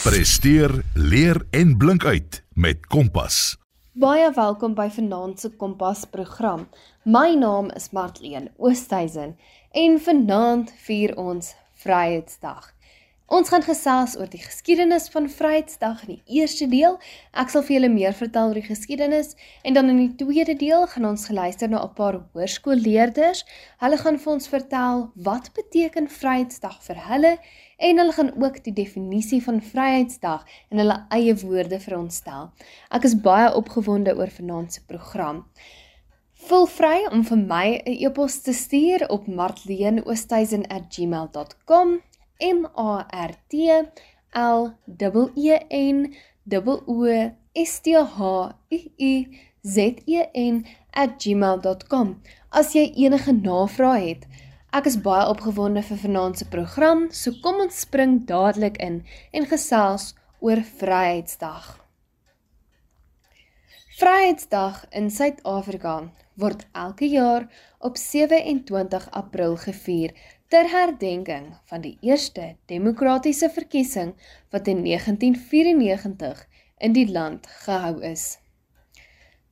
Presteer, leer en blink uit met Kompas. Baie welkom by Vanaand se Kompas program. My naam is Martleen Oosthuizen en vanaand vier ons Vryheidsdag. Ons gaan gesels oor die geskiedenis van Vryheidsdag in die eerste deel. Ek sal vir julle meer vertel oor die geskiedenis en dan in die tweede deel gaan ons geluister na 'n paar hoërskoolleerders. Hulle gaan vir ons vertel wat beteken Vryheidsdag vir hulle en hulle gaan ook die definisie van Vryheidsdag in hulle eie woorde vir ons stel. Ek is baie opgewonde oor vanaand se program. Voel vry om vir my 'n e-pos te stuur op martleenoosthuizen@gmail.com M A R T L E N O S T H U U Z E N @gmail.com. As jy enige navrae het, ek is baie opgewonde vir vanaand se program, so kom ons spring dadelik in en gesels oor Vryheidsdag. Vryheidsdag in Suid-Afrika word elke jaar op 27 April gevier ter herdenking van die eerste demokratiese verkiesing wat in 1994 in die land gehou is.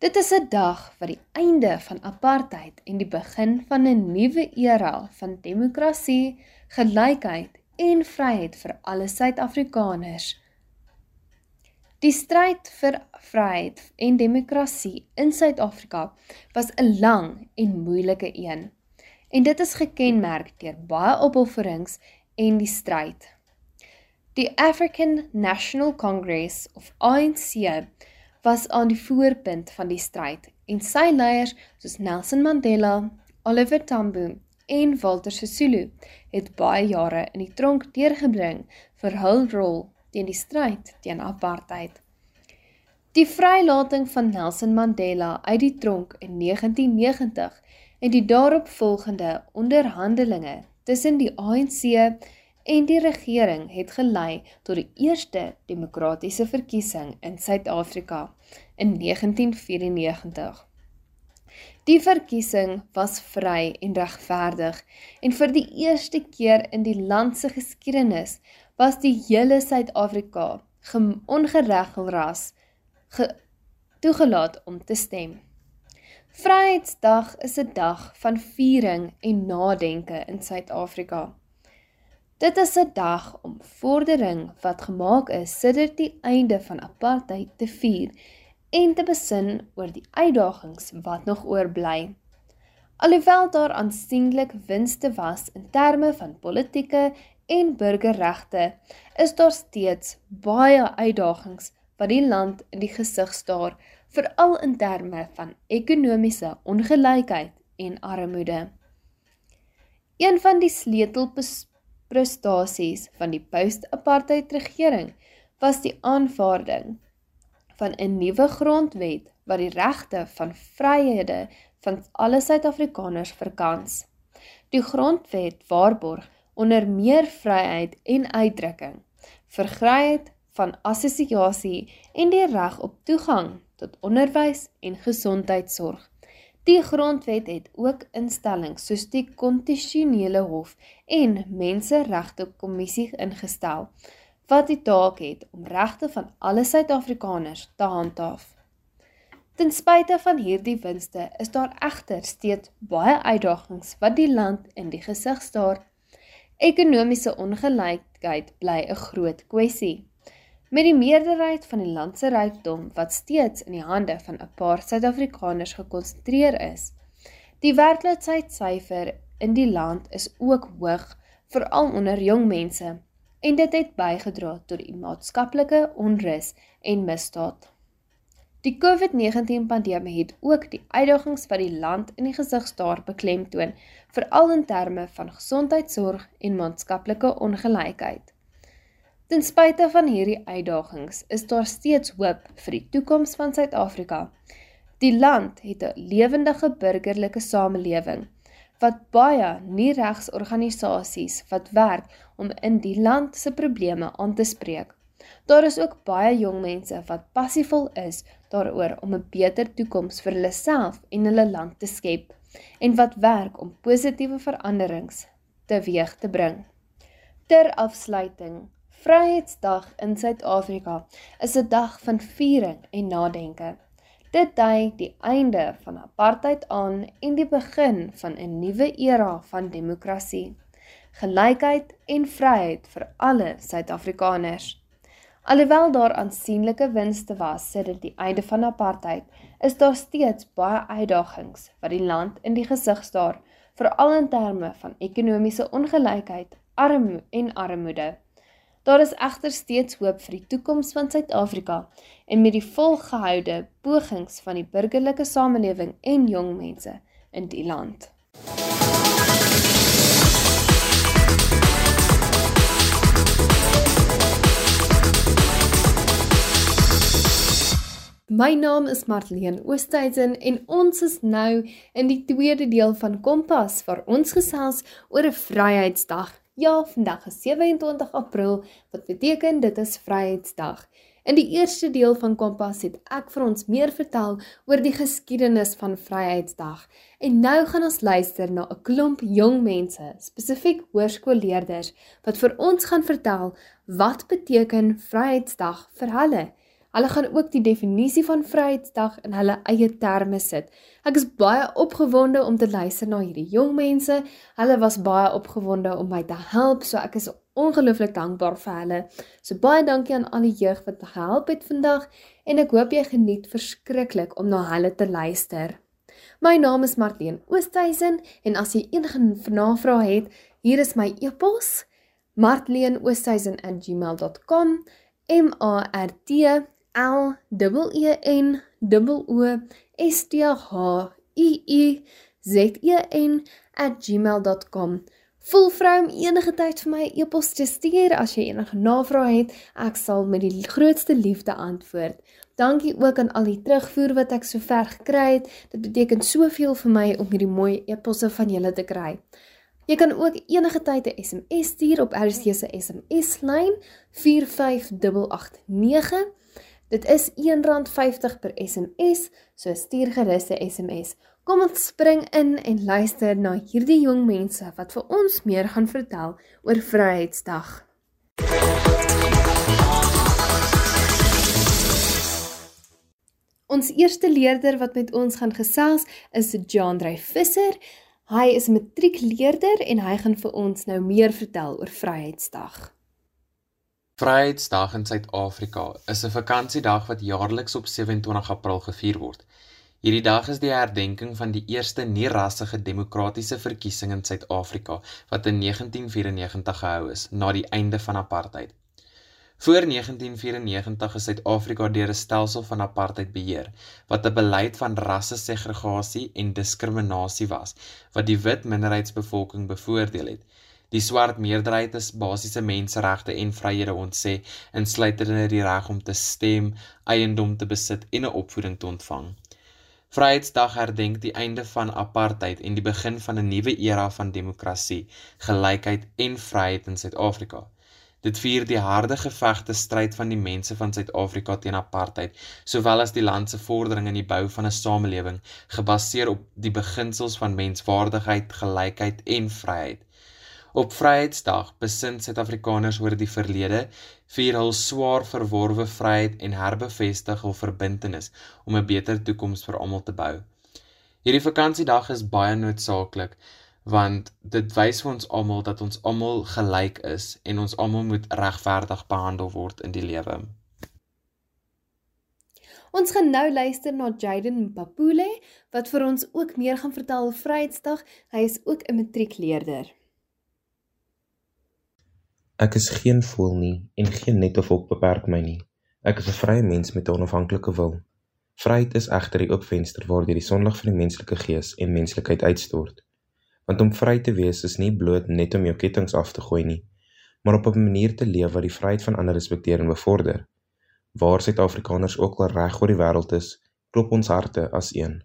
Dit is 'n dag wat die einde van apartheid en die begin van 'n nuwe era van demokrasie, gelykheid en vryheid vir alle Suid-Afrikaners. Die stryd vir vryheid en demokrasie in Suid-Afrika was 'n lang en moeilike een en dit is gekenmerk deur baie opofferings en die stryd. Die African National Congress of ANC was aan die voorpunt van die stryd en sy leiers soos Nelson Mandela, Oliver Tambo en Walter Sisulu het baie jare in die tronk deurgebring vir hul rol teen die stryd teen apartheid. Die vrylating van Nelson Mandela uit die tronk in 1990 en die daaropvolgende onderhandelinge tussen die ANC en die regering het gelei tot die eerste demokratiese verkiesing in Suid-Afrika in 1994. Die verkiesing was vry en regverdig en vir die eerste keer in die land se geskiedenis was die hele Suid-Afrika ongeregeld ge toegelaat om te stem. Vryheidsdag is 'n dag van viering en nadenke in Suid-Afrika. Dit is 'n dag om vordering wat gemaak is sedert die einde van apartheid te vier en te besin oor die uitdagings wat nog oorbly. Alhoewel daar aansienlik winste was in terme van politieke en burgerregte, is daar steeds baie uitdagings wat die land in die gesig staar veral in terme van ekonomiese ongelykheid en armoede. Een van die sleutelprestasies van die post-apartheid regering was die aanvaarding van 'n nuwe grondwet wat die regte van vryhede van alle Suid-Afrikaners verkans. Die grondwet waarborg onder meer vryheid en uitdrukking, vryheid van assosiasie en die reg op toegang tot onderwys en gesondheidsorg. Die grondwet het ook instellings soos die konstitusionele hof en menseregte kommissie ingestel wat die taak het om regte van alle Suid-Afrikaners te handhaaf. Ten spyte van hierdie winste is daar egter steeds baie uitdagings wat die land in die gesig staar. Ekonomiese ongelykheid bly 'n groot kwessie. Met die meerderheid van die landse rykdom wat steeds in die hande van 'n paar Suid-Afrikaners gekonsentreer is, die werkloosheidsyfer in die land is ook hoog, veral onder jong mense, en dit het bygedra tot die maatskaplike onrus en misdaad. Die COVID-19 pandemie het ook die uitdagings wat die land in die gesig staar beklemtoon, veral in terme van gesondheidsorg en maatskaplike ongelykheid. Ten spyte van hierdie uitdagings is daar steeds hoop vir die toekoms van Suid-Afrika. Die land het 'n lewendige burgerlike samelewing wat baie nie-regsorganisasies wat werk om in die land se probleme aan te spreek. Daar is ook baie jong mense wat passievol is daaroor om 'n beter toekoms vir hulle self en hulle land te skep en wat werk om positiewe veranderings teweeg te bring. Ter afsluiting Vryheidsdag in Suid-Afrika is 'n dag van viering en nadenke. Dit dui die einde van apartheid aan en die begin van 'n nuwe era van demokrasie, gelykheid en vryheid vir alle Suid-Afrikaners. Alhoewel daar aansienlike winste was sedert die einde van apartheid, is daar steeds baie uitdagings wat die land in die gesig staar, veral in terme van ekonomiese ongelykheid, armoede en armoede. Daar is egter steeds hoop vir die toekoms van Suid-Afrika en met die volgehoude pogings van die burgerlike samelewing en jong mense in die land. My naam is Marlene Oosthuizen en ons is nou in die tweede deel van Kompas waar ons gesels oor 'n Vryheidsdag Ja, vandag is 27 April, wat beteken dit is Vryheidsdag. In die eerste deel van Kompas het ek vir ons meer vertel oor die geskiedenis van Vryheidsdag. En nou gaan ons luister na 'n klomp jong mense, spesifiek hoërskoolleerders, wat vir ons gaan vertel wat beteken Vryheidsdag vir hulle. Hulle gaan ook die definisie van Vryheidsdag in hulle eie terme sit. Ek is baie opgewonde om te luister na hierdie jong mense. Hulle was baie opgewonde om my te help, so ek is ongelooflik dankbaar vir hulle. So baie dankie aan al die jeug wat gehelp het vandag en ek hoop jy geniet verskriklik om na hulle te luister. My naam is Martien Oosthuizen en as jy enige navrae het, hier is my e-pos martleenoosthuizen@gmail.com m a r t L E N O S T H I I Z E N @gmail.com. Voel vrou om enige tyd vir my e-pos te stuur as jy enige navrae het. Ek sal met die grootste liefde antwoord. Dankie ook aan al die terugvoer wat ek sover gekry het. Dit beteken soveel vir my om hierdie mooi e-posse van julle te kry. Jy kan ook enige tyd 'n SMS stuur op RC se SMS lyn 45889 Dit is R1.50 per SMS, so stuur gerus 'n SMS. Kom ons spring in en luister na hierdie jong mense wat vir ons meer gaan vertel oor Vryheidsdag. Ons eerste leerder wat met ons gaan gesels is Jean-Drey Visser. Hy is 'n matriekleerder en hy gaan vir ons nou meer vertel oor Vryheidsdag. Vryheidsdag in Suid-Afrika is 'n vakansiedag wat jaarliks op 27 April gevier word. Hierdie dag is die herdenking van die eerste nie-rassige demokratiese verkiesing in Suid-Afrika wat in 1994 gehou is na die einde van apartheid. Voor 1994 is Suid-Afrika deur 'n stelsel van apartheid beheer wat 'n beleid van rassesegregasie en diskriminasie was wat die wit minderheidsbevolking bevoordeel het. Die swart meerderheid is basiese menseregte en vryhede ontsê, insluitende die reg om te stem, eiendom te besit en 'n opvoeding te ontvang. Vryheidsdag herdenk die einde van apartheid en die begin van 'n nuwe era van demokrasie, gelykheid en vryheid in Suid-Afrika. Dit vier die harde gevegte stryd van die mense van Suid-Afrika teen apartheid, sowel as die land se vordering in die bou van 'n samelewing gebaseer op die beginsels van menswaardigheid, gelykheid en vryheid. Op Vryheidsdag besin Suid-Afrikaners oor die verlede, vier hul swaar verworwe vryheid en herbevestig hul verbintenis om 'n beter toekoms vir almal te bou. Hierdie vakansiedag is baie noodsaaklik want dit wys vir ons almal dat ons almal gelyk is en ons almal moet regverdig behandel word in die lewe. Ons gaan nou luister na Jaden Papule wat vir ons ook meer gaan vertel oor Vryheidsdag. Hy is ook 'n matriekleerder. Ek is geen voël nie en geen nettofok beperk my nie. Ek is 'n vrye mens met 'n onafhanklike wil. Vryheid is egter die oop venster waardeur die sonlig van die menslike gees en menslikheid uitstort. Want om vry te wees is nie bloot net om jou kettinge af te gooi nie, maar op 'n manier te leef wat die vryheid van ander respekteer en bevorder. Waar Suid-Afrikaners ook al reg oor die wêreld is, klop ons harte as een.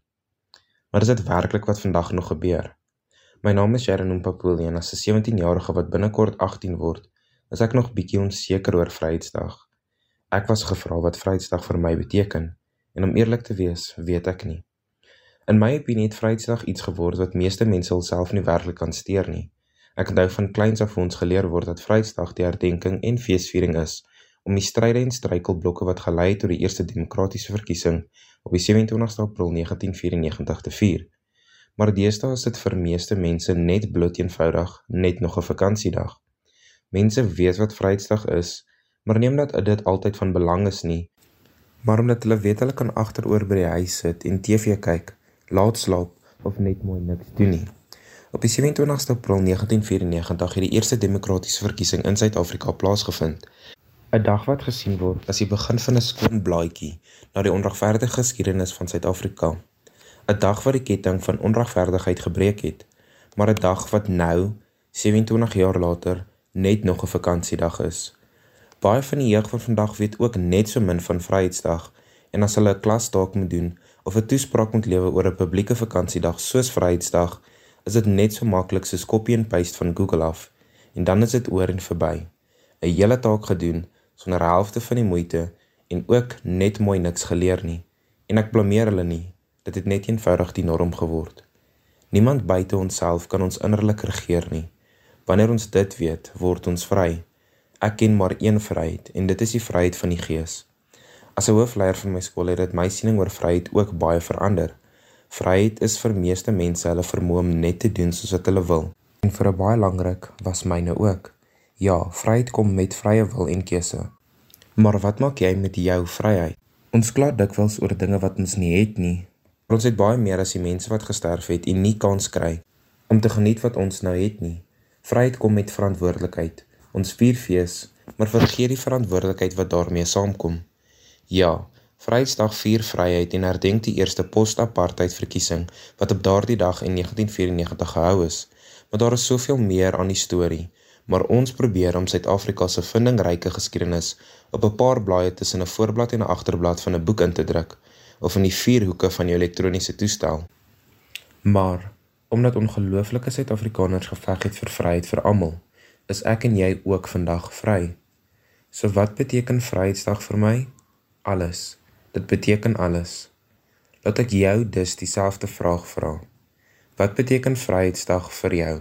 Maar is dit werklik wat vandag nog gebeur? My naam is Sharon Mpapule en as 'n 17-jarige wat binnekort 18 word, is ek nog bietjie onseker oor Vryheidsdag. Ek was gevra wat Vryheidsdag vir my beteken en om eerlik te wees, weet ek nie. In my opinie het Vryheidsdag iets geword wat meeste mense hulself nie werklik kan steur nie. Ek onthou van kleins af ons geleer word dat Vrydag die herdenking en feesviering is om die stryde en struikelblokke wat gelei het tot die eerste demokratiese verkiesing op die 27ste April 1994 te vier. Maar deesdae is dit vir meeste mense net bloot eenvoudig net nog 'n vakansiedag. Mense weet wat Vrydag is, maar neem dat dit altyd van belang is nie. Maar omdat hulle weet hulle kan agteroor by die huis sit en TV kyk, laat slaap of net mooi niks doen nie. Op die 27ste April 1994 het die eerste demokratiese verkiesing in Suid-Afrika plaasgevind. 'n Dag wat gesien word as die begin van 'n skoon blaadjie na die onregverdige geskiedenis van Suid-Afrika. 'n Dag wat die ketting van onregverdigheid gebreek het, maar 'n dag wat nou, 27 jaar later, net nog 'n vakansiedag is. Baie van die jeug van vandag weet ook net so min van Vryheidsdag en as hulle 'n klasdaak moet doen of 'n toespraak moet lewer oor 'n publieke vakansiedag soos Vryheidsdag, is dit net so maklik soos copy and paste van Google af en dan is dit oor en verby. 'n Hele taak gedoen sonder helfte van die moeite en ook net mooi niks geleer nie. En ek blameer hulle nie. Dit het net eenvoudig die norm geword. Niemand buite onsself kan ons innerlik regeer nie. Wanneer ons dit weet, word ons vry. Ek ken maar een vryheid en dit is die vryheid van die Gees. As 'n hoofleier van my skool het dit my siening oor vryheid ook baie verander. Vryheid is vir meeste mense hulle vermoë om net te doen soos wat hulle wil. En vir 'n baie lang ruk was myne ook. Ja, vryheid kom met vrye wil en keuse. Maar wat maak jy met jou vryheid? Ons kla dikwels oor dinge wat ons nie het nie. Ons het baie meer as die mense wat gesterf het en nie kans kry om te geniet wat ons nou het nie. Vryheid kom met verantwoordelikheid. Ons vier fees, maar vergeet die verantwoordelikheid wat daarmee saamkom. Ja, Vryheidsdag vier vryheid en herdenk die eerste post-apartheid verkiesing wat op daardie dag in 1994 gehou is. Maar daar is soveel meer aan die storie, maar ons probeer om Suid-Afrika se vindingryke geskiedenis op 'n paar blaaie tussen 'n voorblad en 'n agterblad van 'n boek in te druk of in die vier hoeke van jou elektroniese toestel. Maar omdat ongelooflike Suid-Afrikaners geveg het vir vryheid vir almal, is ek en jy ook vandag vry. So wat beteken Vryheidsdag vir my? Alles. Dit beteken alles. Laat ek jou dus dieselfde vraag vra. Wat beteken Vryheidsdag vir jou?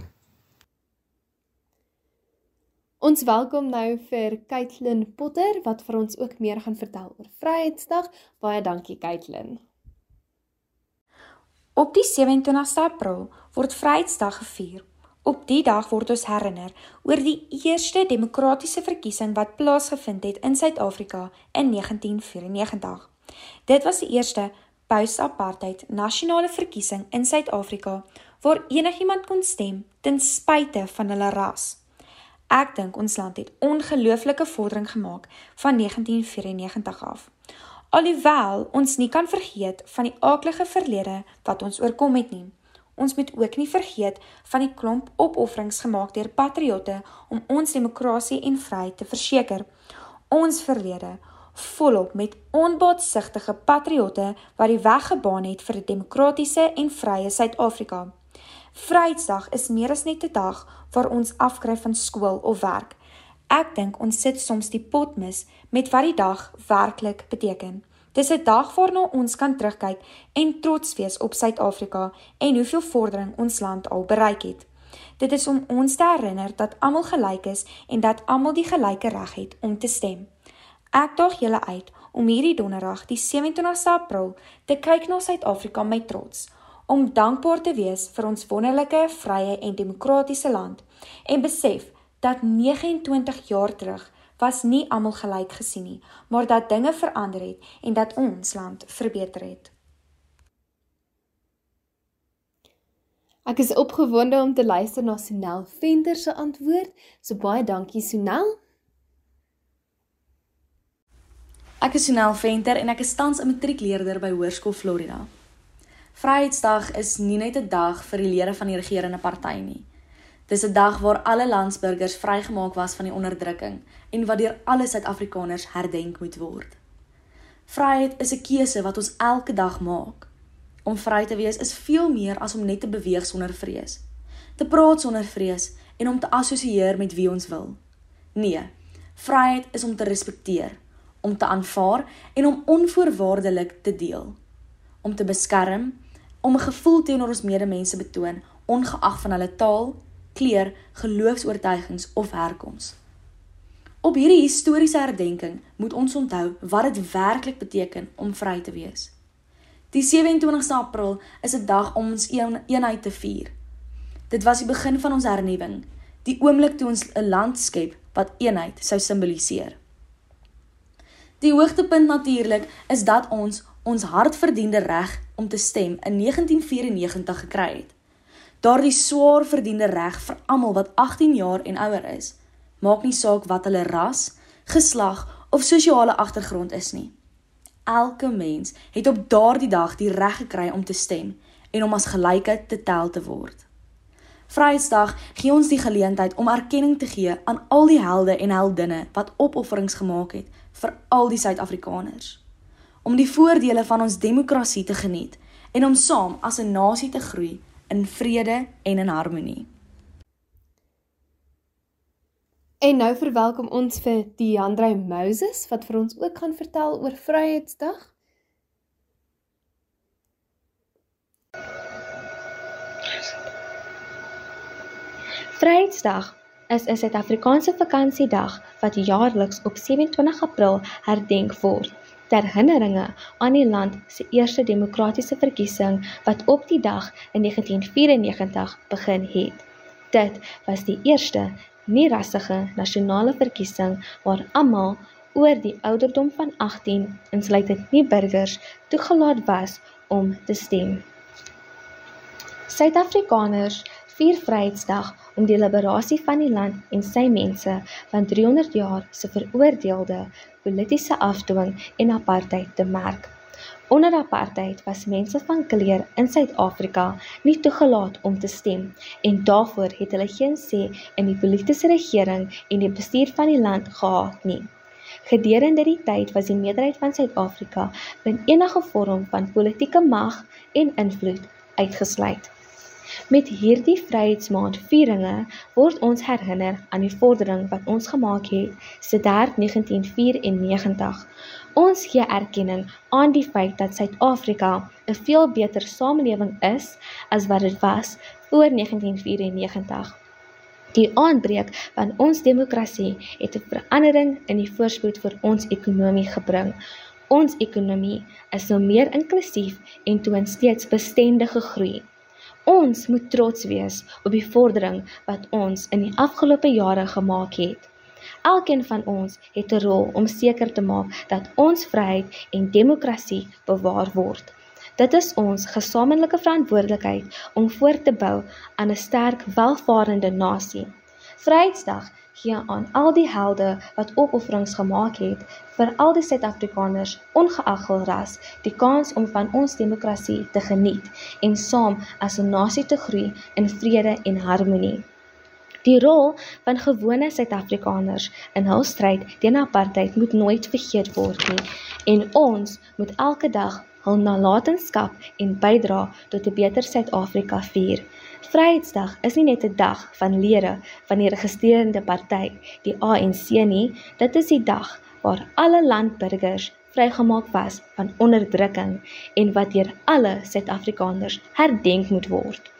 Ons welkom nou vir Kaitlyn Potter wat vir ons ook meer gaan vertel oor Vryheidsdag. Baie dankie Kaitlyn. Op die 27ste April word Vryheidsdag gevier. Op die dag word ons herinner oor die eerste demokratiese verkiesing wat plaasgevind het in Suid-Afrika in 1994. Dit was die eerste post-apartheid nasionale verkiesing in Suid-Afrika waar enigiemand kon stem ten spyte van hulle ras. Ek dink ons land het ongelooflike vordering gemaak van 1994 af. Alhoewel ons nie kan vergeet van die aaklige verlede wat ons oorkom het nie. Ons moet ook nie vergeet van die klomp opofferings gemaak deur patriotte om ons demokrasie en vryheid te verseker. Ons verlede, volop met onbaatsigtige patriotte wat die weg gebaan het vir 'n demokratiese en vrye Suid-Afrika. Vrydag is meer as net 'n dag waar ons afkry van skool of werk. Ek dink ons sit soms die pot mis met wat die dag werklik beteken. Dis 'n dag waarna ons kan terugkyk en trots wees op Suid-Afrika en hoeveel vordering ons land al bereik het. Dit is om ons te herinner dat almal gelyk is en dat almal die gelyke reg het om te stem. Ek daag julle uit om hierdie donderdag, die 27ste April, te kyk na Suid-Afrika met trots, om dankbaar te wees vir ons wonderlike, vrye en demokratiese land en besef dat 29 jaar terug was nie almal gelyk gesien nie, maar dat dinge verander het en dat ons land verbeter het. Ek is opgewonde om te luister na Sonel Venter se antwoord. So baie dankie Sonel. Ek is Sonel Venter en ek is tans 'n matriekleerder by Hoërskool Florida. Vryheidsdag is nie net 'n dag vir die lede van die regerende party nie. Dis 'n dag waar alle landsburgers vrygemaak was van die onderdrukking en wat deur alle Suid-Afrikaners herdenk moet word. Vryheid is 'n keuse wat ons elke dag maak. Om vry te wees is veel meer as om net te beweeg sonder vrees, te praat sonder vrees en om te assosieer met wie ons wil. Nee, vryheid is om te respekteer om te aanvaar en om onvoorwaardelik te deel. Om te beskerm, om 'n gevoel teenoor ons medemense betoon ongeag van hulle taal, kleur, geloofs-oortuigings of herkoms. Op hierdie historiese herdenking moet ons onthou wat dit werklik beteken om vry te wees. Die 27ste April is 'n dag om ons een, eenheid te vier. Dit was die begin van ons hernuwing, die oomblik toe ons 'n land skep wat eenheid sou simboliseer. Die hoogtepunt natuurlik is dat ons ons hardverdiende reg om te stem in 1994 gekry het. Daardie swaar verdiende reg vir almal wat 18 jaar en ouer is maak nie saak wat hulle ras, geslag of sosiale agtergrond is nie. Elke mens het op daardie dag die reg gekry om te stem en om as gelyke te tel te word. Vryheidsdag gee ons die geleentheid om erkenning te gee aan al die helde en heldinne wat opofferings gemaak het vir al die Suid-Afrikaners. Om die voordele van ons demokrasie te geniet en om saam as 'n nasie te groei in vrede en in harmonie. En nou verwelkom ons vir Diandre Moses wat vir ons ook gaan vertel oor Vryheidsdag. Vryheidsdag is 'n Suid-Afrikaanse vakansiedag wat jaarliks op 27 April herdenk word ter herinneringe aan die land se eerste demokratiese verkiesing wat op die dag in 1994 begin het. Dit was die eerste nie rassige nasionale verkiesing waar almal oor die ouderdom van 18 insluitend nie burgers toegelaat was om te stem. Suid-Afrikaners vier Vryheidsdag om die liberasie van die land en sy mense van 300 jaar se veroordeelde politieke afdwing en apartheid te merk. Onder apartheid was mense van kleur in Suid-Afrika nie toegelaat om te stem en daarvoor het hulle geen sê in die politieke regering en die bestuur van die land gehad nie. Gedurende die tyd was die meerderheid van Suid-Afrika van enige vorm van politieke mag en invloed uitgesluit. Met hierdie Vryheidsmaand vieringe word ons herinner aan die vordering wat ons gemaak het sedert 1994 Ons gee erkenning aan die feit dat Suid-Afrika 'n veel beter samelewing is as wat dit was voor 1994. Die aanbreek van ons demokrasie het 'n verandering in die voorspoed vir ons ekonomie gebring. Ons ekonomie is nou meer inklusief en toon steeds bestendige groei. Ons moet trots wees op die vordering wat ons in die afgelope jare gemaak het. Elkeen van ons het 'n rol om seker te maak dat ons vryheid en demokrasie bewaar word. Dit is ons gesamentlike verantwoordelikheid om voort te bou aan 'n sterk, welvarende nasie. Vryheidsdag gee aan al die helde wat opofferings gemaak het vir al die Suid-Afrikaners, ongeag hul ras, die kans om van ons demokrasie te geniet en saam as 'n nasie te groei in vrede en harmonie. Die rol van gewone Suid-Afrikaners in hul stryd teen apartheid moet nooit vergeet word nie en ons moet elke dag hul nalatenskap en bydra tot 'n beter Suid-Afrika vier. Vryheidsdag is nie net 'n dag van lede van die regesterende party, die ANC nie, dit is die dag waar alle landburgers vrygemaak was van onderdrukking en wat deur alle Suid-Afrikaners herdenk moet word.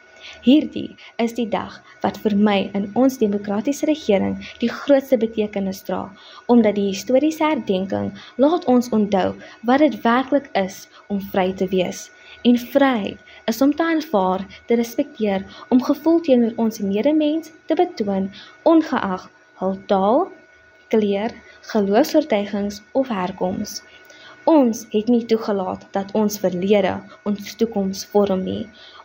Hierdie is die dag wat vir my in ons demokratiese regering die grootste betekenis dra, omdat die historiese herdenking laat ons onthou wat dit werklik is om vry te wees. En vryheid is om te aanvaar, te respekteer, om gevoel teenoor ons medemens te betoon, ongeag hul taal, kleur, geloofsvertuigings of herkoms. Ons het nie toegelaat dat ons verlede ons toekoms vorm nie.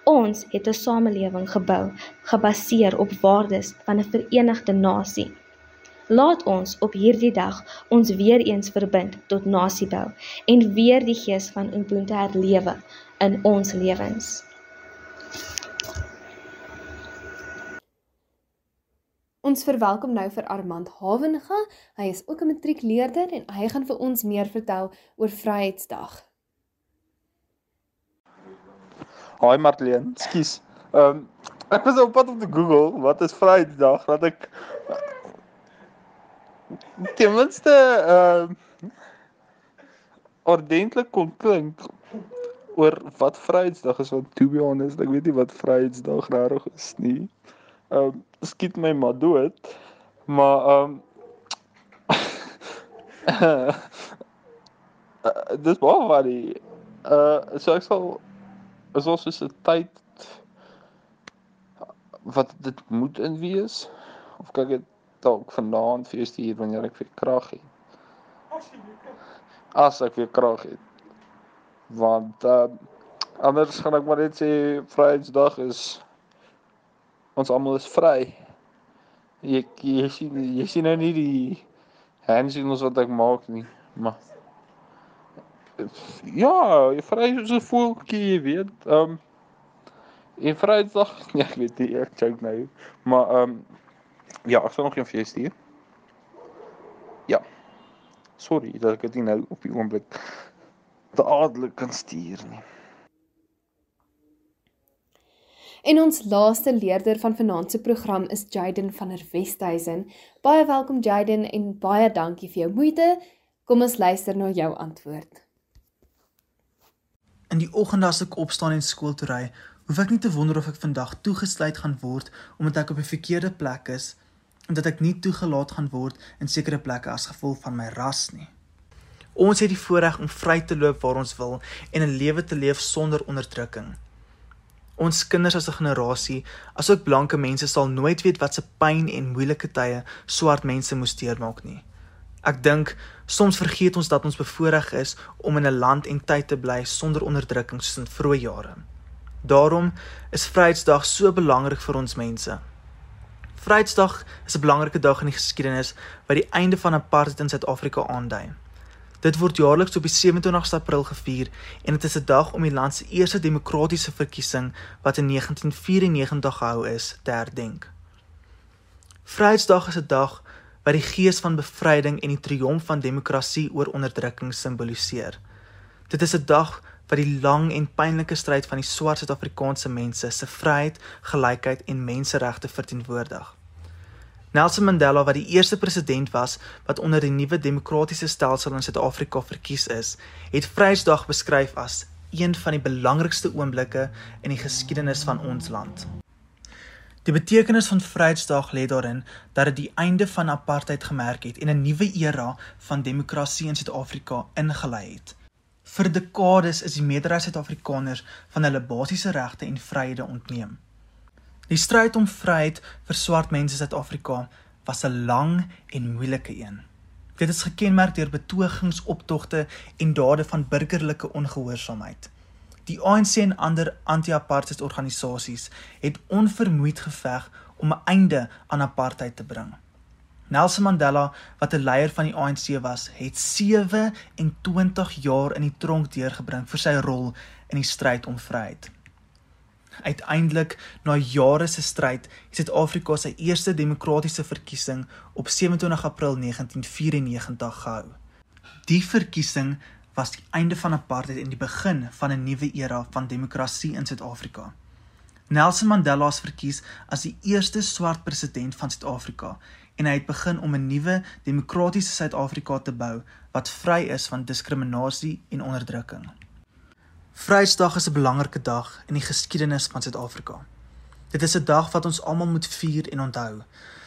Ons het 'n samelewing gebou gebaseer op waardes van 'n verenigde nasie. Laat ons op hierdie dag ons weer eens verbind tot nasiebou en weer die gees van Ubuntu herlewe in ons lewens. Ons verwelkom nou vir Armand Havenga. Hy is ook 'n matriekleerder en hy gaan vir ons meer vertel oor Vryheidsdag. Haai Marlene, skus. Ehm um, ek was op pad om te Google wat is Vrydag dat ek ten minste ehm uh, ordentlik kon klink oor wat Vrydag is want to be honest, ek weet nie wat Vrydag regtig is nie. ehm um, skiet my maar dood. Maar ehm um, uh, dis baie wat die uh so ek sal is ons so 'n tyd wat dit moet in wees of kyk dit dalk vanaand eers hier wanneer ek weer krag het. As ek weer krag het. Want uh anders gaan ek maar net sê Vrydag is ons almal is vry. Jy jy sien jy sien nou nie die handsignals wat ek maak nie, maar ja, jy vry so 'n voeltjie, jy weet. Ehm um, en Vrydag, ja, ek weet nie, ek joke nou, maar ehm um, ja, ek sal nog een vir jou stuur. Ja. Sorry dat ek dit nou op die oomblik te adelik kan stuur nie. En ons laaste leerder van vanaand se program is Jaden van der Westhuizen. Baie welkom Jaden en baie dankie vir jou moeite. Kom ons luister na jou antwoord. In die oggend as ek opstaan en skool toe ry, hoef ek nie te wonder of ek vandag toegesluit gaan word omdat ek op 'n verkeerde plek is en dat ek nie toegelaat gaan word in sekere plekke as gevolg van my ras nie. Ons het die voorreg om vry te loop waar ons wil en 'n lewe te leef sonder onderdrukking. Ons kinders as 'n generasie, asook blanke mense sal nooit weet wat se pyn en moeilike tye swart mense moes deurmaak nie. Ek dink soms vergeet ons dat ons bevoorreg is om in 'n land en tyd te bly sonder onderdrukking soos in vroeë jare. Daarom is Vryheidsdag so belangrik vir ons mense. Vryheidsdag is 'n belangrike dag in die geskiedenis wat die einde van apartheid in Suid-Afrika aandui. Dit word jaarliks op die 27ste April gevier en dit is 'n dag om die land se eerste demokratiese verkiesing wat in 1994 gehou is te herdenk. Vryheidsdag is 'n dag wat die gees van bevryding en die triomf van demokrasie oor onderdrukking simboliseer. Dit is 'n dag wat die lang en pynlike stryd van die swart Suid-Afrikaanse mense se vryheid, gelykheid en menseregte verteenwoordig. Nelson Mandela wat die eerste president was wat onder die nuwe demokratiese stelsel in Suid-Afrika verkies is, het Vryheidsdag beskryf as een van die belangrikste oomblikke in die geskiedenis van ons land. Die betekenis van Vryheidsdag lê daarin dat dit die einde van apartheid gemerk het en 'n nuwe era van demokrasie in Suid-Afrika ingelei het. Vir dekades is die meerderheid Suid-Afrikaners van hulle basiese regte en vryhede ontneem. Die stryd om vryheid vir swart mense in Suid-Afrika was 'n lang en moeilike een. Dit is gekenmerk deur betogings, optogte en dade van burgerlike ongehoorsaamheid. Die ANC en ander anti-apartheid organisasies het onvermoeid geveg om 'n einde aan apartheid te bring. Nelson Mandela, wat 'n leier van die ANC was, het 27 jaar in die tronk deurgebring vir sy rol in die stryd om vryheid. Uiteindelik, na jare se stryd, het Suid-Afrika sy eerste demokratiese verkiesing op 27 April 1994 gehou. Die verkiesing was die einde van apartheid en die begin van 'n nuwe era van demokrasie in Suid-Afrika. Nelson Mandela is verkies as die eerste swart president van Suid-Afrika en hy het begin om 'n nuwe demokratiese Suid-Afrika te bou wat vry is van diskriminasie en onderdrukking. Vryheidsdag is 'n belangrike dag in die geskiedenis van Suid-Afrika. Dit is 'n dag wat ons almal moet vier en onthou.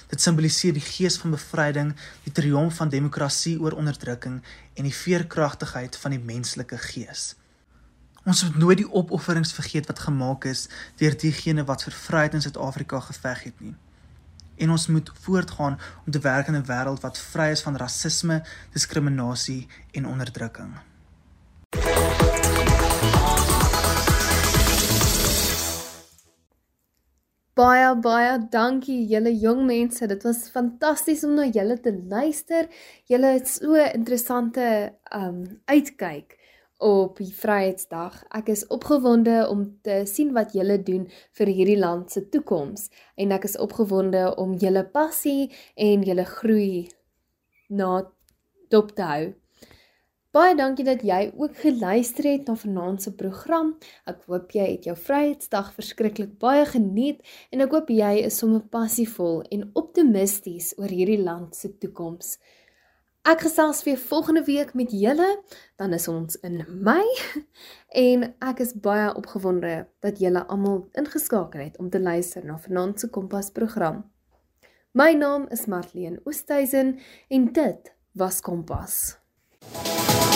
Dit simboliseer die gees van bevryding, die triomf van demokrasie oor onderdrukking en die veerkragtigheid van die menslike gees. Ons moet nooit die opofferings vergeet wat gemaak is deur diegene wat vir vryheid in Suid-Afrika geveg het nie. En ons moet voortgaan om te werk in 'n wêreld wat vry is van rasisme, diskriminasie en onderdrukking. Baie baie dankie julle jong mense. Dit was fantasties om na julle te luister. Julle het so interessante um uitkyk op die Vryheidsdag. Ek is opgewonde om te sien wat julle doen vir hierdie land se toekoms en ek is opgewonde om julle passie en julle groei na dop te hou. Baie dankie dat jy ook geluister het na vanaand se program. Ek hoop jy het jou Vryheidsdag verskriklik baie geniet en ek hoop jy is sommer passievol en optimisties oor hierdie land se toekoms. Ek gesels weer volgende week met julle, dan is ons in Mei en ek is baie opgewonde dat julle almal ingeskakel het om te luister na vanaand se Kompas program. My naam is Marlene Oosthuizen en dit was Kompas. Bye.